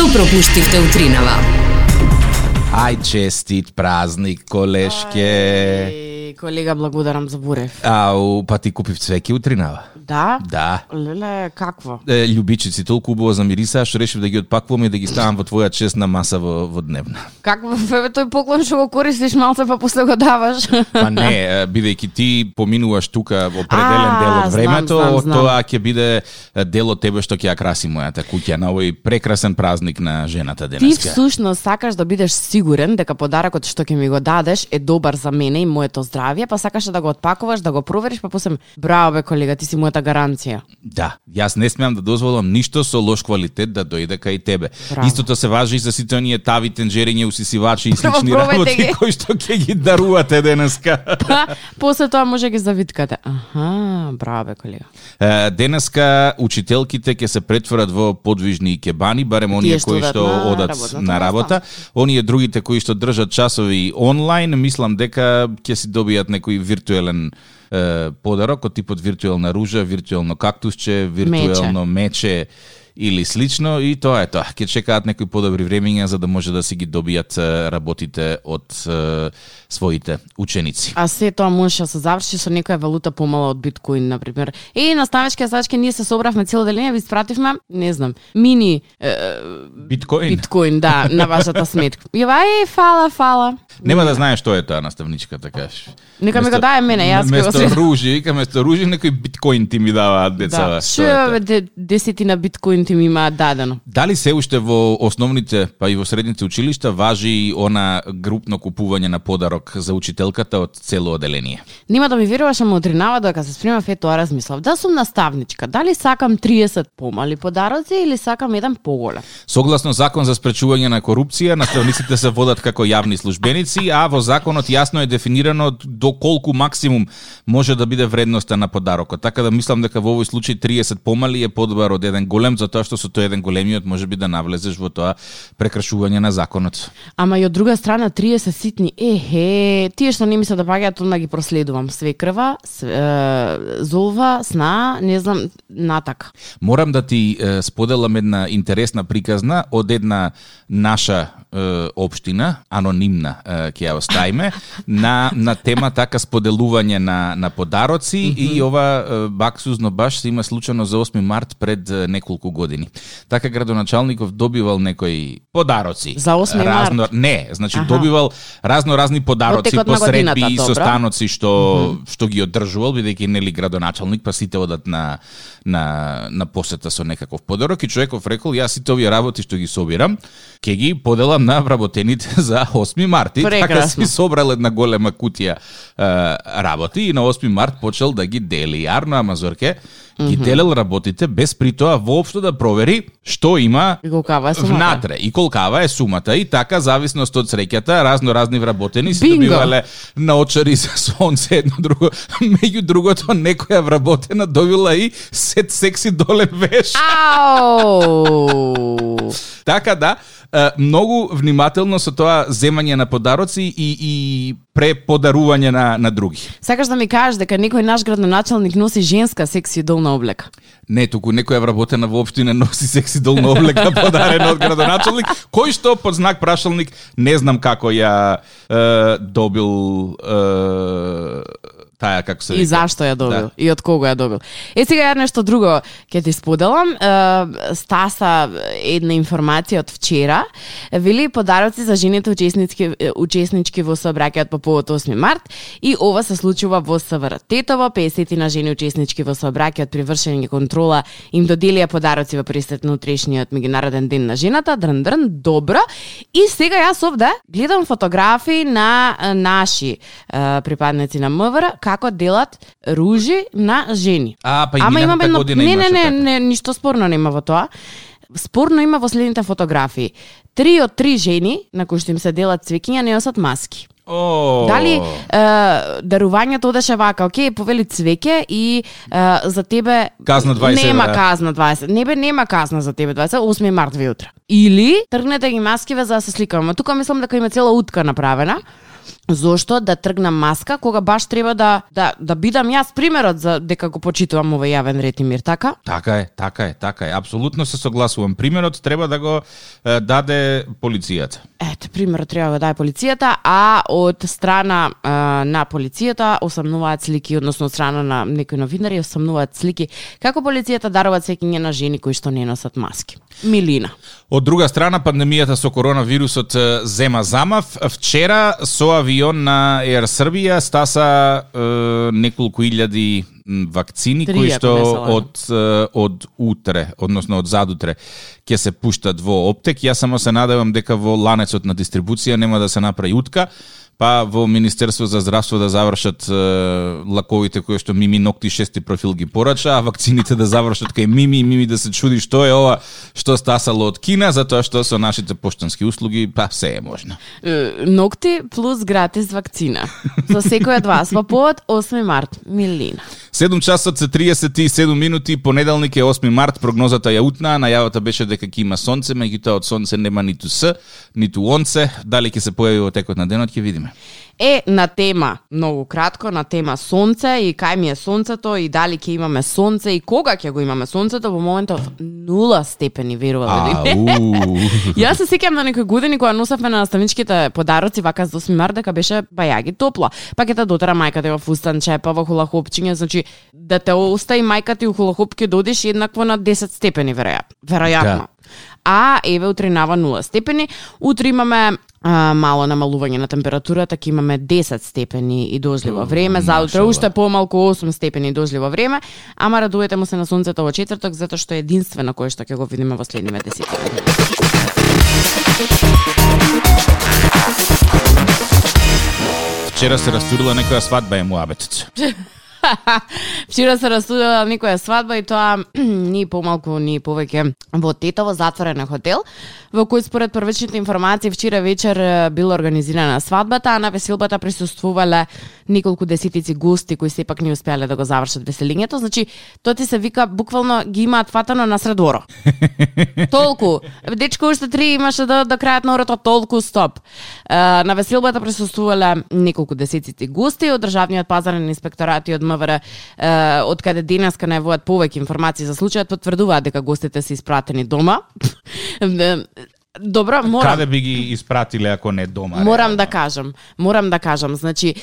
Што пропуштивте утринава? Ај честит празник, колешке. Ај, колега, благодарам за бурев. Ау, па ти купив цвеќе утринава. Да? Да. Леле, какво? Е, љубичици толку убаво што решив да ги отпакувам и да ги ставам во твоја честна маса во, во дневна. Какво, бебе, тој поклон што го користиш малце, па после го даваш? Па не, бидејќи ти поминуваш тука определен А, дел од знам, времето, знам, знам. тоа ќе биде дел од тебе што ќе ја краси мојата куќа на овој прекрасен празник на жената Ти денеска. всушност сакаш да бидеш сигурен дека подарокот што ќе ми го дадеш е добар за мене и моето здравје, па сакаш да го отпакуваш, да го провериш, па после браво бе колега, ти си мојата гаранција. Да, јас не смеам да дозволам ништо со лош квалитет да дојде кај тебе. Браво. Истото се важи и за сите оние тави, тенџериња, усисивачи и слични работи ги. кои што ќе ги дарувате денеска. Па, после тоа може ги завиткате. Аха, браво бе колега. Е, Денеска учителките ќе се претворат во подвижни кебани, барем оние што кои што на одат на работа. Оние другите кои што држат часови онлайн, мислам дека ќе си добијат некој виртуелен е, подарок од типот виртуелна ружа, виртуелно кактусче, виртуелно мече или слично и тоа е тоа. Ќе чекаат некои подобри времиња за да може да си ги добијат е, работите од е, своите ученици. А се тоа може да се заврши со некоја валута помала од биткоин, на пример. И наставачки сачки ние се собравме цело делење, ви спративме, не знам, мини е, Биткоин. биткоин, да, на вашата сметка. И вај, фала, фала. Нема да знаеш што е тоа наставничка, така кажеш. Нека ми го даде мене, јас ќе го Место ружи, вика место ружи некој биткоин ти ми даваат децава. Да, Што е бе, десетина биткоин ти ми имаат дадено. Дали се уште во основните, па и во средните училишта важи и она групно купување на подарок за учителката од цело оделение? Нема да ми веруваш, ама утринава додека се спремав е тоа размислав. Да сум наставничка, дали сакам 30 помали подароци или сакам еден поголем? Согласно закон за спречување на корупција, наставниците се водат како јавни службеници, а во законот јасно е дефинирано до колку максимум може да биде вредноста на подарокот. Така да мислам дека во овој случај 30 помали е подобар од еден голем, затоа што со тој еден големиот може би да навлезеш во тоа прекрашување на законот. Ама и од друга страна 30 ситни, ехе, тие што не ми се допаѓаат, онда ги проследувам. Свекрва, с, е, золва, сна, не знам, натак. Морам да ти е, споделам една интересна приказна од една наша е, општина, анонимна е, ќе ја оставиме, на, на тема така споделување на, на подароци mm -hmm. и ова е, баксузно баш се има случано за 8 март пред е, неколку години. Така градоначалников добивал некои подароци. За 8 март? Разно, не, значи Аха. добивал разно разни подароци по средби и состаноци што што ги одржувал бидејќи нели градоначалник, па сите одат на на на посета со некаков подарок и човеков рекол ја сите овие работи што ги собирам ќе ги поделам на вработените за 8 март. И така си собрал една голема кутија е, работи и на 8 март почел да ги дели. Јарно Амазорке ги делел работите без при тоа воопшто да провери што има И колкава е сумата? внатре и колкава е сумата и така зависност од среќата разно разни вработени се добивале наочари за сонце едно друго меѓу другото некоја вработена добила и сет секси долен веш Ау! Така да многу внимателно со тоа земање на подароци и, и преподарување на, на други. Сакаш да ми кажеш дека некој наш градоначалник носи женска секси долна облека? Не, туку некоја вработена во општина носи секси долна облека подарена од градоначалник, кој што под знак прашалник не знам како ја е, добил е, таа како се И вика. зашто ја добил? Да. И од кого ја добил? Е сега ја нешто друго ќе ти споделам. Е, Стаса една информација од вчера. Вели подароци за жените учесници учеснички во сообраќајот по повод 8 март и ова се случува во СВР Тетово. 50 на жени учеснички во сообраќајот при вршење контрола им доделија подароци во пресет на утрешниот меѓународен ден на жената. Дрн дрн, добро. И сега јас овде гледам фотографии на наши е, припадници на МВР како делат ружи на жени. А, па и Ама имаме година не, не, не, така. не, ништо спорно нема во тоа. Спорно има во следните фотографии. Три од три жени на кои што им се делат цвеќиња не носат маски. О, Дали е, дарувањето одеше вака, окей, повели цвеќе и е, за тебе Казна 20 нема евра. казна 20. Не бе нема казна за тебе 20, 8 март ви утре. Или тргнете ги маскиве за да се сликаме. Тука мислам дека има цела утка направена. Зошто да тргнам маска кога баш треба да да да бидам јас примерот за дека го почитувам овој јавен ред и мир, така? Така е, така е, така е. Апсолутно се согласувам. Примерот треба да го е, даде полицијата. Ете, примерот треба да го даде полицијата, а од страна е, на полицијата осамнуваат слики, односно од страна на некои новинари осамнуваат слики како полицијата дарува цекиње на жени кои што не носат маски. Милина. Од друга страна, пандемијата со коронавирусот зема замав. Вчера со авион на Air Србија стаса е, неколку илјади вакцини Три, кои што од од утре, односно од задутре ќе се пуштат во оптек. Јас само се надевам дека во ланецот на дистрибуција нема да се направи утка, па во Министерство за здравство да завршат е, лаковите кои што Мими Нокти шести профил ги порача, а вакцините да завршат кај Мими и Мими да се чуди што е ова што стасало од Кина, затоа што со нашите поштански услуги, па се е можно. Е, Ногти плюс гратис вакцина. За секој од вас во повод 8 март. Милина. 7 часот се 37 минути, понеделник е 8 март, прогнозата ја утна, најавата беше дека ќе има сонце, меѓутоа од сонце нема ниту С, ниту онце, дали ќе се појави во текот на денот ќе видиме. Е, на тема, многу кратко, на тема сонце и кај ми е сонцето и дали ќе имаме сонце и кога ќе го имаме сонцето, во моментот нула степени, верувате ли? Јас се сеќавам на некои години кога носевме на наставничките подароци вака за 8 март дека беше бајаги топло. Па ќе те дотера мајка те во фустанче, па во хулахопчиња, значи да те остави мајка ти у хулахоп ќе додиш еднакво на 10 степени веројатно. Веројатно. Да. А еве утринава 0 степени. Утре имаме а, мало намалување на температурата, ќе имаме 10 степени и дожливо време, за утре уште помалку 8 степени и дожливо време, ама радувате му се на сонцето во четврток затоа што е единствено кое што ќе го видиме во следниве десетина. Вчера се растурила некоја свадба е муабетот. Вчера се растудила некоја свадба и тоа ни помалку ни повеќе во Тетово затворен хотел, во кој според првичните информации вчера вечер била организирана свадбата, а на веселбата присуствувале неколку десетици гости кои сепак не успеале да го завршат веселињето. Значи, тоа ти се вика буквално ги имаат фатано на средоро. толку. Дечко уште три имаше до, до крајот на орото толку стоп. На веселбата присуствувале неколку десетици гости од државниот пазарен инспекторат и од МВР, е, од каде денеска најавуваат повеќе информации за случајот, потврдуваат дека гостите се испратени дома. Добро, морам. Каде би ги испратиле ако не дома? Морам реално? да кажам, морам да кажам. Значи,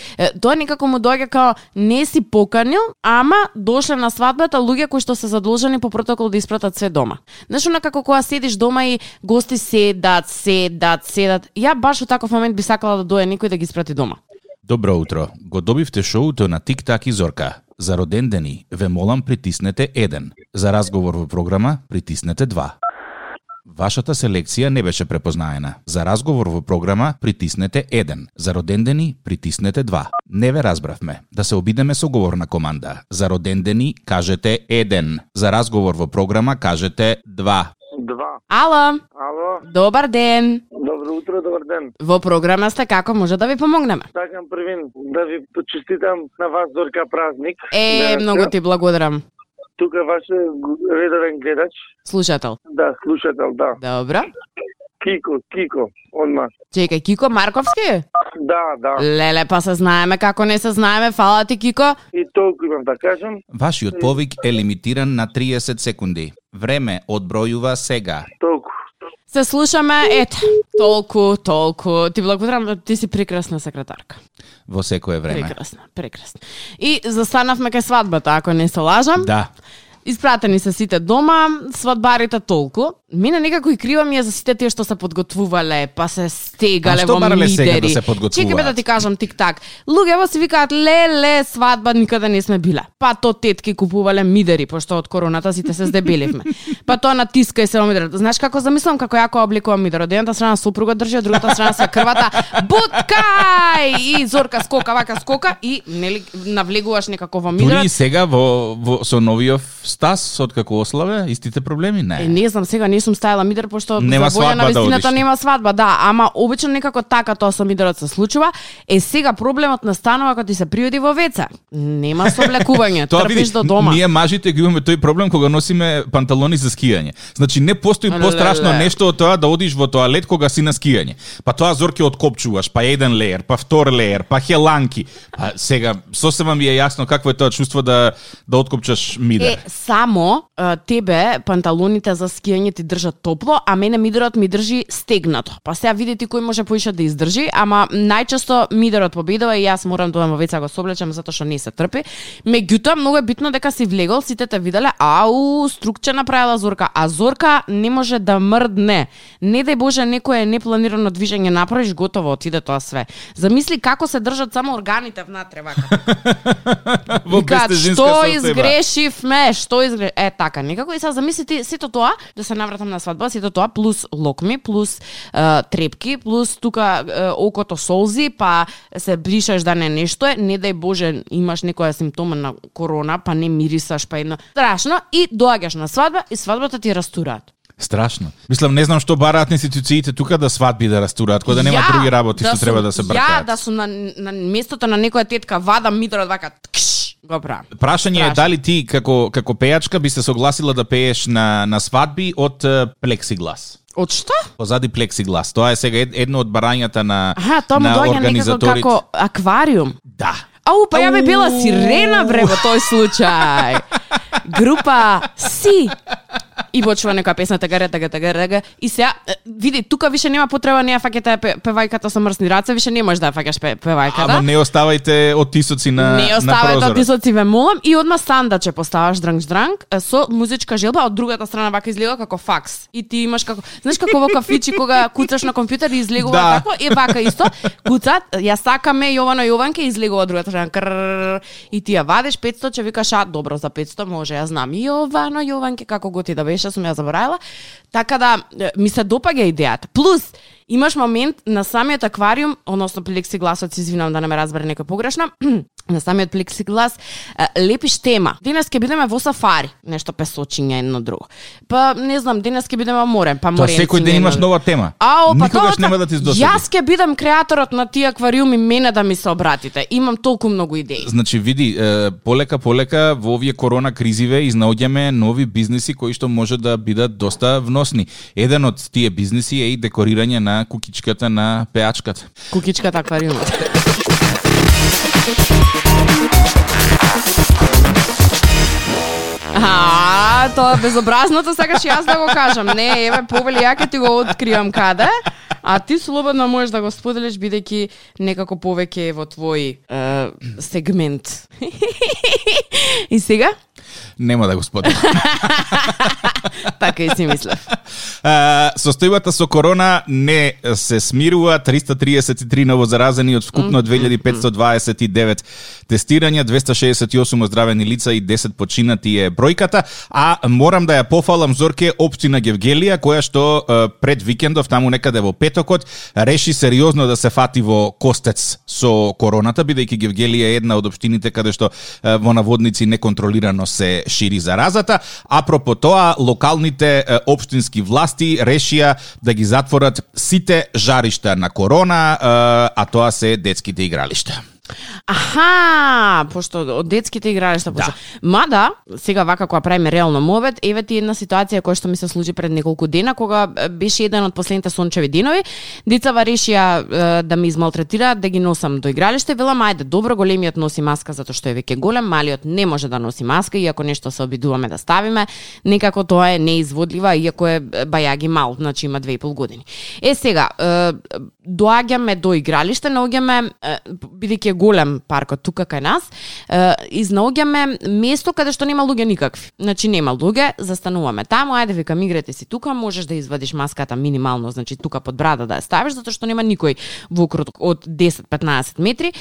тоа некако му доаѓа као не си поканил, ама дошле на свадбата луѓе кои што се задолжени по протокол да испратат све дома. Знаеш, онака кога седиш дома и гости седат, седат, седат. Ја баш во таков момент би сакала да дое некој да ги испрати дома. Добро утро. Го добивте шоуто на Тик Так и Зорка. За роден дени, ве молам притиснете 1. За разговор во програма, притиснете 2. Вашата селекција не беше препознаена. За разговор во програма, притиснете 1. За роден дени, притиснете 2. Не ве разбравме. Да се обидеме со говорна команда. За роден дени, кажете 1. За разговор во програма, кажете 2. Два. Ало, Ало, добар ден. Добро утро, добар ден. Во програма сте како може да ви помогнеме? Сакам првин да ви почеститам на вас Зорка празник. Е, Денеска. многу ти благодарам. Тука ваш редовен гледач. Слушател. Да, слушател, да. Добро. Кико, Кико, онма. Чекај, Кико Марковски? Да, да. Леле, па се знаеме како не се знаеме. Фала ти, Кико. И толку имам да кажам. Вашиот повик е лимитиран на 30 секунди. Време одбројува сега. Толку. Се слушаме, ете, толку, толку. Ти благодарам, ти си прекрасна секретарка. Во секое време. Прекрасна, прекрасна. И застанавме кај свадбата, ако не се лажам. Да. Испратени се сите дома, свадбарите толку. Мене некако и крива ми е за сите тие што се подготвувале, па се стегале А што во мидери. да се? Чекај бе да ти кажам тик-так. Луѓето си викаат леле, свадба никаде не сме биле. Па то тетки купувале мидери, пошто од короната сите се здебеливме. па тоа натиска и се во мидерот. Знаеш како замислам како јако обликувам мидер? Од едната страна супруга држи, од другата страна се крвата. Буткај! И Зорка скока, вака скока и нели навлегуваш некако во Дури мидерот. и сега во, во со новиот Стас, од како ославе, истите проблеми? Е, Не. не знам, сега не не сум ставила мидер пошто Нема за на да вистината одиш. нема свадба, да, ама обично некако така тоа со мидерот се случува. Е сега проблемот настанува кога ти се приоди во веце. Нема соблекување, Тоа трпиш до дома. ние мажите ги имаме тој проблем кога носиме панталони за скијање. Значи не постои пострашно нешто од тоа да одиш во тоалет кога си на скијање. Па тоа зорке откопчуваш, па еден леер, па втор леер, па хеланки. Па сега сосема ми е јасно какво е тоа чувство да да откопчаш мидер. Е, само тебе панталоните за скијање ти држат топло, а мене мидерот ми држи стегнато. Па сега видите кој може поише да издржи, ама најчесто мидерот победува и јас морам да во веца го соблечам затоа што не се трпи. Меѓутоа многу е битно дека си влегол, сите те виделе, ау, струкче направила Зорка, а Зорка не може да мрдне. Не дај Боже некое непланирано движење направиш, готово отиде тоа све. Замисли како се држат само органите внатре вака. Во што состојба. изгрешивме, што изгре... Е, така, некако и сега замислите сето тоа, да се навратам на свадба, сето тоа, плюс локми, плюс е, трепки, плюс тука е, окото солзи, па се бришаш да не нешто е, не дај Боже, имаш некоја симптома на корона, па не мирисаш, па едно. Страшно, и доаѓаш на свадба и свадбата ти растураат. Страшно. Мислам, не знам што бараат институциите тука да свадби да растураат, кога да нема Ја, други работи што сум- треба да се Ја бркаат. да сум на, на местото на некоја тетка, вадам митрот вака, ткш, го правам. Прашање е Страшно. дали ти како како пејачка би се согласила да пееш на на свадби од е, плексиглас. Од што? Позади плексиглас. Тоа е сега ед- едно од барањата на Аха, тоа му на доаѓа некако организаторите. како аквариум. Да. Ау, па ја би била сирена бре во тој случај. Група Си. И почува некоја песна тага тага тага тага и сега види тука више нема потреба не ја фаќате пе- певајката со мрсни раце, више не можеш да ја фаќаш пе- певајката. Ама не оставајте оттисоци на Не оставајте прозорот. отисоци ве молам и одма сандаче поставаш дранг дранг со музичка желба, од другата страна вака излега како факс. И ти имаш како, знаеш како во кафичи кога куцаш на компјутер и излегува Да. така, е вака исто. Куцат, ја сакаме Јовано Јованке излегува од другата страна. Крррр, и ти ја вадиш 500, че викаш, а добро за 500 може, ја знам. Јовано Јованке како го ти да беше, сум ја заборавила. Така да ми се допаѓа идејата. Плюс имаш момент на самиот аквариум, односно плексигласот, се извинам да не ме разбере некој погрешно, на самиот плексиглас лепиш тема. Денес ќе бидеме во сафари, нешто песочиња едно друго. Па не знам, денес ќе бидеме во море, па Тоа моренци. секој ден имаш нова тема. Ао, па Никогаш тоа, нема да ти издосади. Јас ќе бидам креаторот на тие аквариуми, мене да ми се обратите. Имам толку многу идеи. Значи, види, полека полека во овие корона кризиве изнаоѓаме нови бизниси кои што може да бидат доста вносни. Еден од тие бизниси е и декорирање на кукичката на пеачката. Кукичката аквариумот. А, тоа безобразното, сакаш јас да го кажам. Не, еве, повели, ја ќе ти го откривам каде. А ти слободно можеш да го споделиш бидејќи некако повеќе е во твој е, сегмент. И сега? Нема да го споделам. Така и си мислев. А, состојбата со корона не се смирува. 333 новозаразени од вкупно 2529 тестирања, 268 оздравени лица и 10 починати е бројката. А морам да ја пофалам Зорке општина Гевгелија, која што пред викендов, таму некаде во петокот, реши сериозно да се фати во костец со короната, бидејќи Гевгелија е една од општините каде што во наводници неконтролирано се шири заразата. Апропо тоа, локалните општински власти решија да ги затворат сите жаришта на корона, а тоа се детските игралишта. Аха, пошто од детските игралишта почна. Да. Мада, сега вака кога правиме реално мовет, еве ти една ситуација која што ми се случи пред неколку дена, кога беше еден од последните сончеви денови, децава решија е, да ме измалтретираат, да ги носам до игралиште, велам ајде, добро, големиот носи маска затоа што е веќе голем, малиот не може да носи маска, иако нешто се обидуваме да ставиме, некако тоа е неизводлива, иако е бајаги мал, значи има две и пол години. Е сега, е, доаѓаме до игралиште, наоѓаме бидејќи е голем паркот тука кај нас, изнаоѓаме место каде што нема луѓе никакви. Значи нема луѓе, застануваме таму, ајде викам играте си тука, можеш да извадиш маската минимално, значи тука под брада да ја ставиш затоа што нема никој во круг од 10-15 метри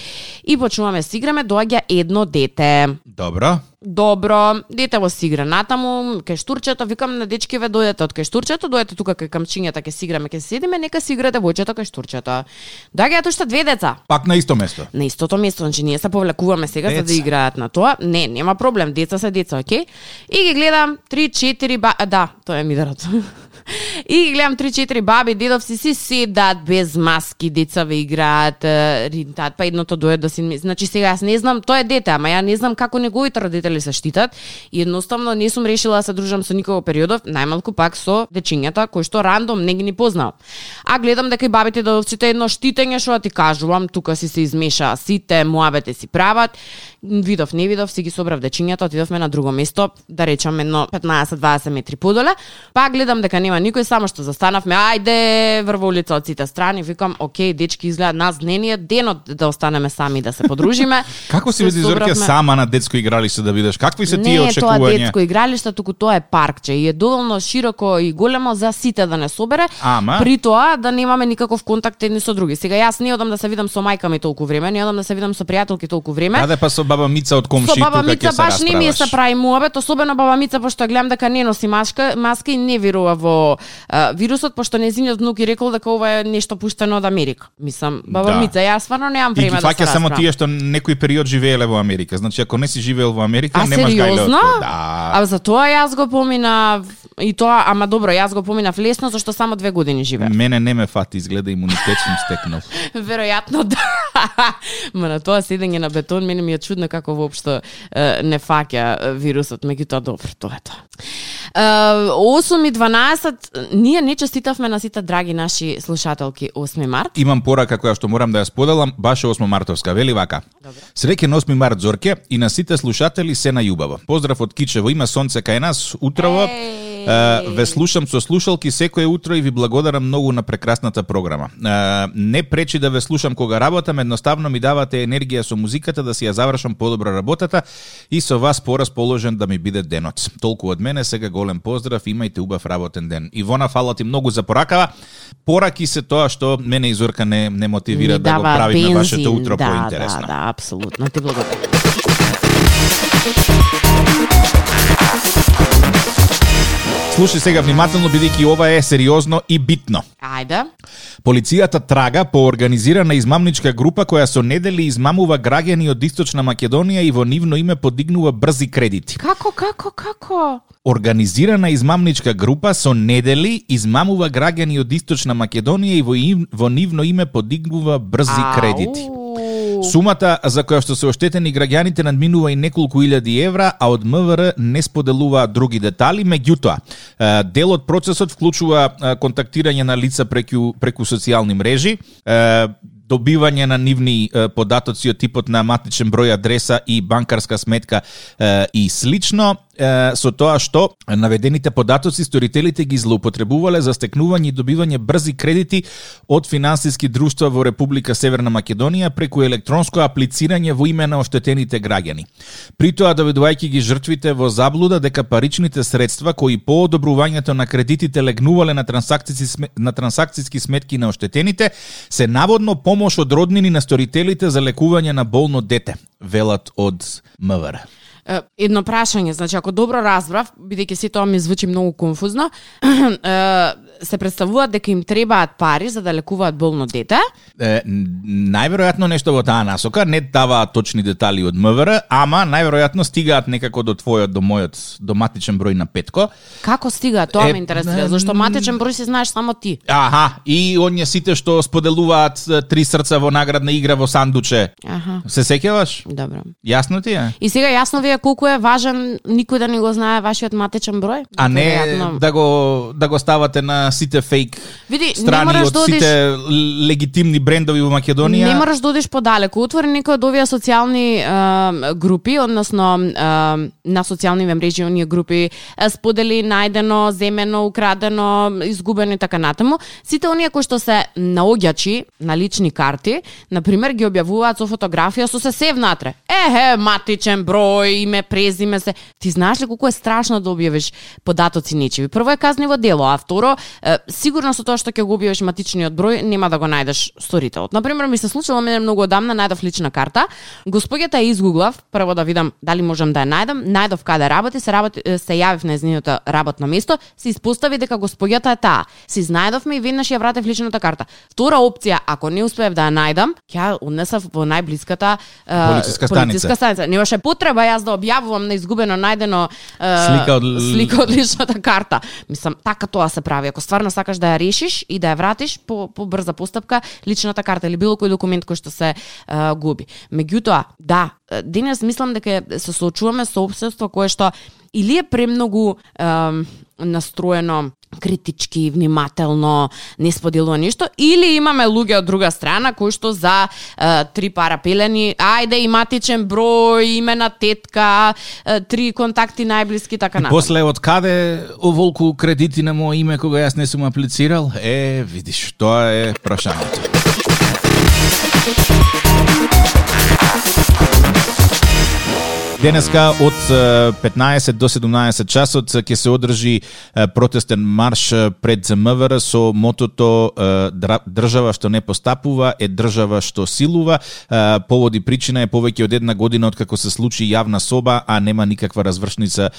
и почнуваме да играме, доаѓа едно дете. Добро добро, дете во си игра натаму, кај штурчето, викам на дечкиве дојдете од кај штурчето, дојдете тука кај камчињата, ќе си играме, ќе седиме, нека си играте војчето кај штурчето. Доаѓаат уште две деца. Пак на исто место. На истото место, значи ние се повлекуваме сега деца. за да играат на тоа. Не, нема проблем, деца се деца, окей? И ги гледам 3-4 ба... да, тоа е мидарот. И гледам 3-4 баби, дедовци си седат без маски, децаве играат, ринтат, па едното дојде да си... Значи сега јас не знам, тоа е дете, ама ја не знам како неговите родители се штитат и едноставно не сум решила да се дружам со никого периодов, најмалку пак со дечињата кои што рандом не ги ни познав. А гледам дека и бабите дедовците едно штитење што да ти кажувам, тука си се измеша сите, муабете си прават. Видов, не видов, си ги собрав дечињата, отидовме на друго место, да речам едно 15-20 метри подоле. Па гледам дека нема никој, само што застанавме, ајде врво улица од сите страни, викам, окей, дечки изгледа нас денија денот да останеме сами да се подружиме. Како си види Зорке сама на детско игралиште да видиш? Какви се тие очекувања? Не е тоа детско игралиште, туку тоа е паркче и е доволно широко и големо за сите да не собере. Ама при тоа да немаме никаков контакт едни со други. Сега јас не одам да се видам со мајка ми толку време, не одам да се видам со пријателки толку време. Аде па со баба Мица од комши Со баба Мица баш не ми се прави муабет, особено баба Мица пошто гледам дека не носи маска, маска и не верува во а, вирусот пошто незиниот внук и рекол дека ова е нешто пуштено од Америка. Мислам, баба да. Мица, јас стварно немам време да се само тие што некој период живееле во Америка. Значи ако не си живеел во Америка, а, немаш од Да. А за тоа јас го помина и тоа, ама добро, јас го поминав лесно зашто само две години живеев. Мене не ме фати, изгледа имунитет сум стекнал. Веројатно да. Ма на тоа седење на бетон мене ми е чудно како воопшто не фаќа вирусот, меѓутоа добро, тоа е тоа. 8 и 12, ние не честитавме на сите драги наши слушателки 8 март. Имам порака која што морам да ја споделам, баш 8 мартовска. Вели вака. Среќен 8 март Зорке и на сите слушатели се најубаво. Поздрав од Кичево, има сонце кај нас утрово. Ве слушам со слушалки секое утро и ви благодарам многу на прекрасната програма. Не пречи да ве слушам кога работам, едноставно ми давате енергија со музиката да си ја завршам подобро работата и со вас порасположен да ми биде денот. Толку од мене, сега голем поздрав, имајте убав работен ден. Ивона, фала ти многу за поракава. Пораки се тоа што мене и Зорка не, не мотивира да го правиме вашето утро да, поинтересно. Да, да, апсолутно. Ти благодарам. Слушај сега внимателно, бидејќи ова е сериозно и битно. Ајде. Полицијата трага по организирана измамничка група која со недели измамува граѓани од Источна Македонија и во нивно име подигнува брзи кредити. Како, како, како? Организирана измамничка група со недели измамува граѓани од Источна Македонија и во, во нивно име подигнува брзи Ау. кредити. Сумата за која што се оштетени граѓаните надминува и неколку илјади евра, а од МВР не споделуваат други детали. Меѓутоа, дел од процесот вклучува контактирање на лица преку, преку социјални мрежи, добивање на нивни податоци од типот на матичен број адреса и банкарска сметка и слично со тоа што наведените податоци сторителите ги злоупотребувале за стекнување и добивање брзи кредити од финансиски друштва во Република Северна Македонија преку електронско аплицирање во име на оштетените граѓани. При тоа доведувајќи ги жртвите во заблуда дека паричните средства кои по одобрувањето на кредитите легнувале на трансакцијски на трансакцијски сметки на оштетените се наводно помош од роднини на сторителите за лекување на болно дете, велат од МВР едно прашање, значи ако добро разбрав, бидејќи се тоа ми звучи многу конфузно, се представуваат дека им требаат пари за да лекуваат болно дете? Е, најверојатно нешто во таа насока, не даваат точни детали од МВР, ама најверојатно стигаат некако до твојот, до мојот, до матичен број на Петко. Како стигаат? Тоа е, ме интересира, зашто матичен број си знаеш само ти. Аха, и оние сите што споделуваат три срца во наградна игра во сандуче. Аха. Се сеќаваш? Добро. Јасно ти е? И сега јасно ви е колку е важен никој да не го знае вашиот матичен број? А не Вероятно... да го да го ставате на сите фейк Види, страни од да одиш... сите легитимни брендови во Македонија. Не мораш да одиш подалеку. Отвори некој од овие социјални е, групи, односно е, на социјални мрежи оние групи сподели најдено, земено, украдено, изгубено и така натаму. Сите оние кои што се наоѓачи на лични карти, на пример ги објавуваат со фотографија со се се внатре. Ехе, матичен број, име, презиме се. Ти знаеш ли колку е страшно да објавиш податоци нечиви? Прво е казниво дело, а второ, е, сигурно со тоа што ќе го објавиш матичниот број, нема да го најдеш сторителот. Например, ми се случило мене многу одамна најдов лична карта. Господјата ја изгуглав, прво да видам дали можам да ја најдам, најдов каде работи, се работи, се јавив на незиното работно место, се испостави дека господјата е таа. Се изнајдовме и веднаш ја вратев личната карта. Втора опција, ако не успеев да ја најдам, ќе однесав во најблиската полициска станица. Полициска станица. Немаше потреба јас да објавувам на изгубено најдено слика од слика од личната карта. Мислам, така тоа се прави. Ако стварно сакаш да ја решиш и да ја вратиш по, по брза постапка, личната карта или било кој документ кој што се uh, губи. Меѓутоа, да, денес мислам дека се соочуваме со обседство кое што или е премногу настроено критички, внимателно, не споделува ништо, или имаме луѓе од друга страна кои што за е, три пара пелени, ајде иматичен број, име на тетка, е, три контакти најблиски така натаму. После од каде оволку кредити на моје име кога јас не сум аплицирал? Е, видиш, тоа е прашањето. Денеска од 15 до 17 часот ќе се одржи протестен марш пред МВР со мотото држава што не постапува е држава што силува. Поводи причина е повеќе од една година откако се случи јавна соба, а нема никаква развршница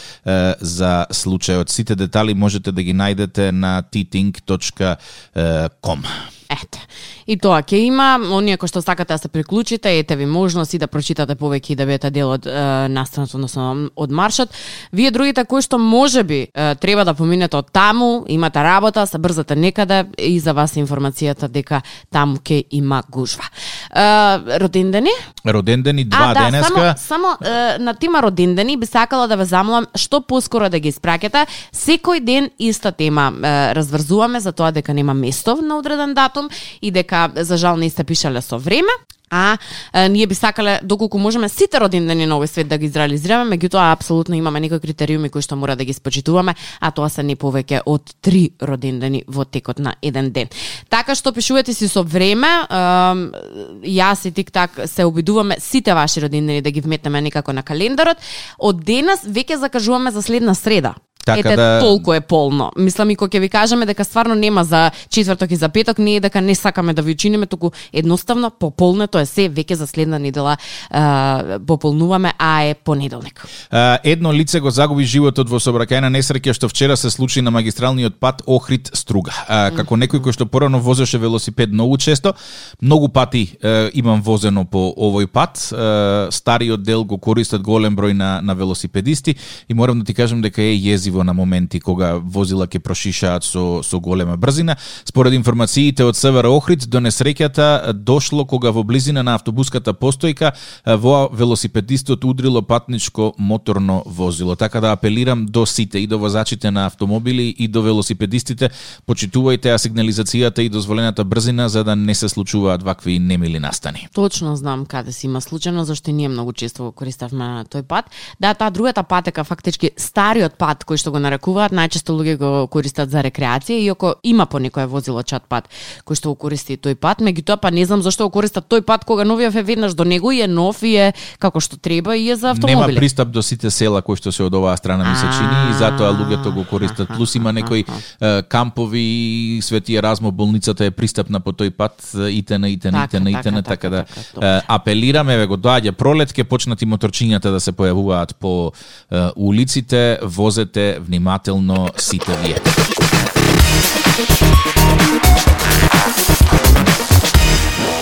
за случајот. Сите детали можете да ги најдете на tting.com. Ете. И тоа ќе има, оние кои што сакате да се приклучите, ете ви можност и да прочитате повеќе и да бидете дел од е, настанот, односно од маршот. Вие другите кои што можеби е, треба да поминете од таму, имате работа, се брзате некаде и за вас информацијата дека таму ќе има гужва. Е, родендени? Родендени два а, да, денеска. Само, само е, на тема родендени би сакала да ве замолам што поскоро да ги испраќате. Секој ден иста тема е, разврзуваме за тоа дека нема место на одреден датум и дека за жал не сте пишале со време, а, а ние би сакале доколку можеме сите родендени на овој свет да ги изреализираме, меѓутоа апсолутно имаме некои критериуми кои што мора да ги спочитуваме, а тоа се не повеќе од три родендени во текот на еден ден. Така што пишувате си со време, јас и тик-так се обидуваме сите ваши родендени да ги вметнеме некако на календарот. Од денес веќе закажуваме за следна среда. Така Ете, да... толку е полно. Мислам и кога ќе ви кажеме дека стварно нема за четврток и за петок, не е дека не сакаме да ви учиниме, туку едноставно пополнето е се веќе за следна недела е, пополнуваме, а е понеделник. едно лице го загуби животот во сообраќајна несреќа што вчера се случи на магистралниот пат Охрид Струга. А, како некој кој што порано возеше велосипед многу често, многу пати е, имам возено по овој пат. Е, стариот дел го користат голем број на на велосипедисти и морам да ти кажам дека е језиво на моменти кога возила ќе прошишаат со со голема брзина. Според информациите од СВР Охрид, до несреќата дошло кога во близина на автобуската постојка во велосипедистот удрило патничко моторно возило. Така да апелирам до сите и до возачите на автомобили и до велосипедистите, почитувајте ја сигнализацијата и дозволената брзина за да не се случуваат вакви немили настани. Точно знам каде си има случајно, зашто ние многу често го користавме тој пат. Да, таа другата патека фактички стариот пат кој што што го нарекуваат, најчесто луѓе го користат за рекреација, иако има по некое возило чат пат кој што го користи тој пат, меѓутоа па не знам зашто го користат тој пат кога новиот е веднаш до него и е нов и е како што треба и е за автомобили. Нема пристап до сите села кои што се од оваа страна ми се чини и затоа луѓето го користат. Плюс има некои кампови, Свети Еразмо болницата е пристапна по тој пат, итена, итена, итена, итена, така да апелираме, ве го доаѓа пролет, ке почнати моторчињата да се појавуваат по улиците, возете внимателно сите вие.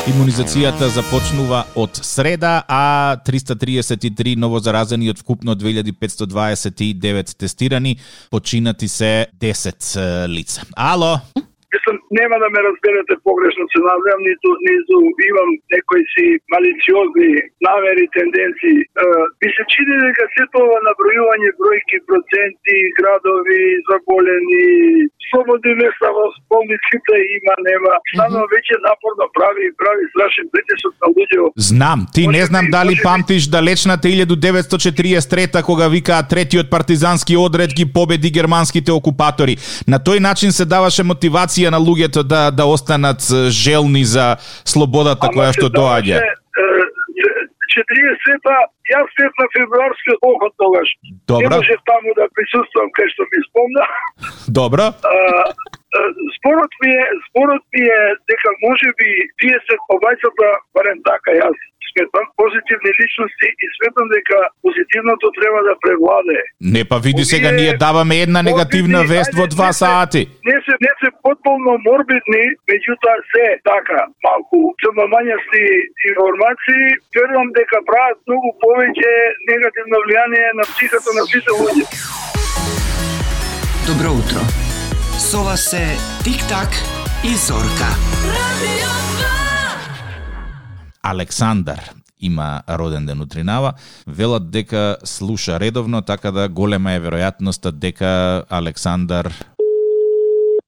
Имунизацијата започнува од среда, а 333 новозаразени од вкупно 2529 тестирани, починати се 10 лица. Ало? Мислам, нема да ме разберете погрешно се надевам, ниту, ниту имам некои си малициозни намери, тенденции. би се чини дека се тоа набројување бројки, проценти, градови, заболени, слободни места во болниците има, нема. Само веќе напорно прави и прави страшен притисок на луѓе. Знам, ти не знам дали памтиш далечната 1943 кога викаа третиот партизански одред ги победи германските окупатори. На тој начин се даваше мотивација на луѓето да да останат желни за слободата која што доаѓа. Даваше 40-та, јас бев на февруарски охот тогаш. Добра. Не можев таму да присуствам кај што ми спомна. Добра. Спорот ми е, спорот ми е дека може би 30 побајцата, барем така јас сметам, позитивни личности и сметам дека позитивното треба да превладе. Не па види сега ние даваме една негативна Морбидни, вест во два не се- сати. Не се не се потполно морбидни, меѓутоа се така малку црномањасти информации, верувам дека прават многу повеќе негативно влијание на психата на сите луѓе. Добро утро. Со вас се Тик-так и Зорка. Александар има роден ден утринава, велат дека слуша редовно, така да голема е веројатноста дека Александар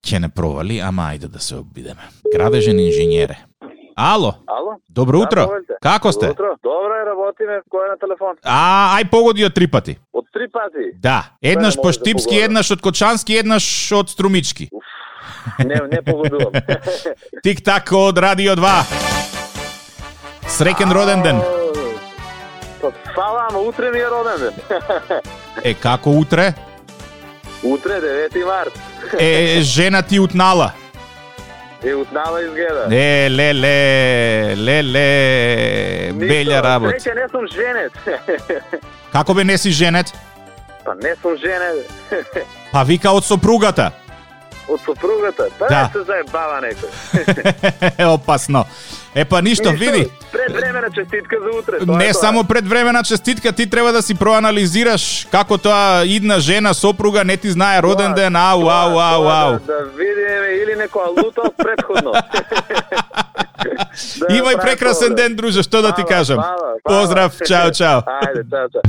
ќе не провали, ама ајде да се обидеме. Градежен инженере. Ало, Ало? добро утро. Да. Како сте? Добро утро. Добро е, работиме. Кој е на телефон? А, ај погоди од три пати. Од три пати. Да, еднаш по да Штипски, погодам. еднаш од Кочански, еднаш од Струмички. Не, не погодувам. Тик-так од Радио 2. Среќен роден ден. Фала, ама утре ми е роден ден. Е, како утре? Утре, 9 март. Е, жена ти утнала. Е, утнала изгледа. Е, леле, леле, белја работа. Среќа, не сум женет. Како бе не си женет? па не сум женет. Па вика од сопругата. Од сопругата. Па Да. се заебава некој. Опасно. Е па ништо, види. Пред време на честитка за утре. тоа е Не тоа. само пред времена честитка, ти треба да си проанализираш како тоа идна жена, сопруга, не ти знае роден ден, ау, ау, ау, ау. Да, да видиме или некоја лута од предходно. Да Имај прекрасен ден, друже, што да ти кажам. Поздрав, чао, чао. Ајде, чао, чао.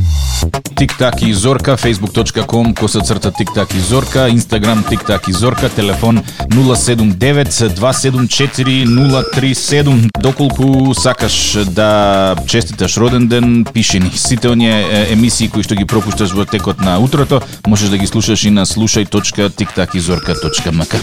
Тик-так и Зорка, facebook.com, коса црта Тик-так и Зорка, Instagram Тик-так и Зорка, телефон 079-274-037. Доколку сакаш да честиташ роден ден, пиши ни. Сите оние емисии кои што ги пропушташ во текот на утрото, можеш да ги слушаш и на слушај.тиктакизорка.мк.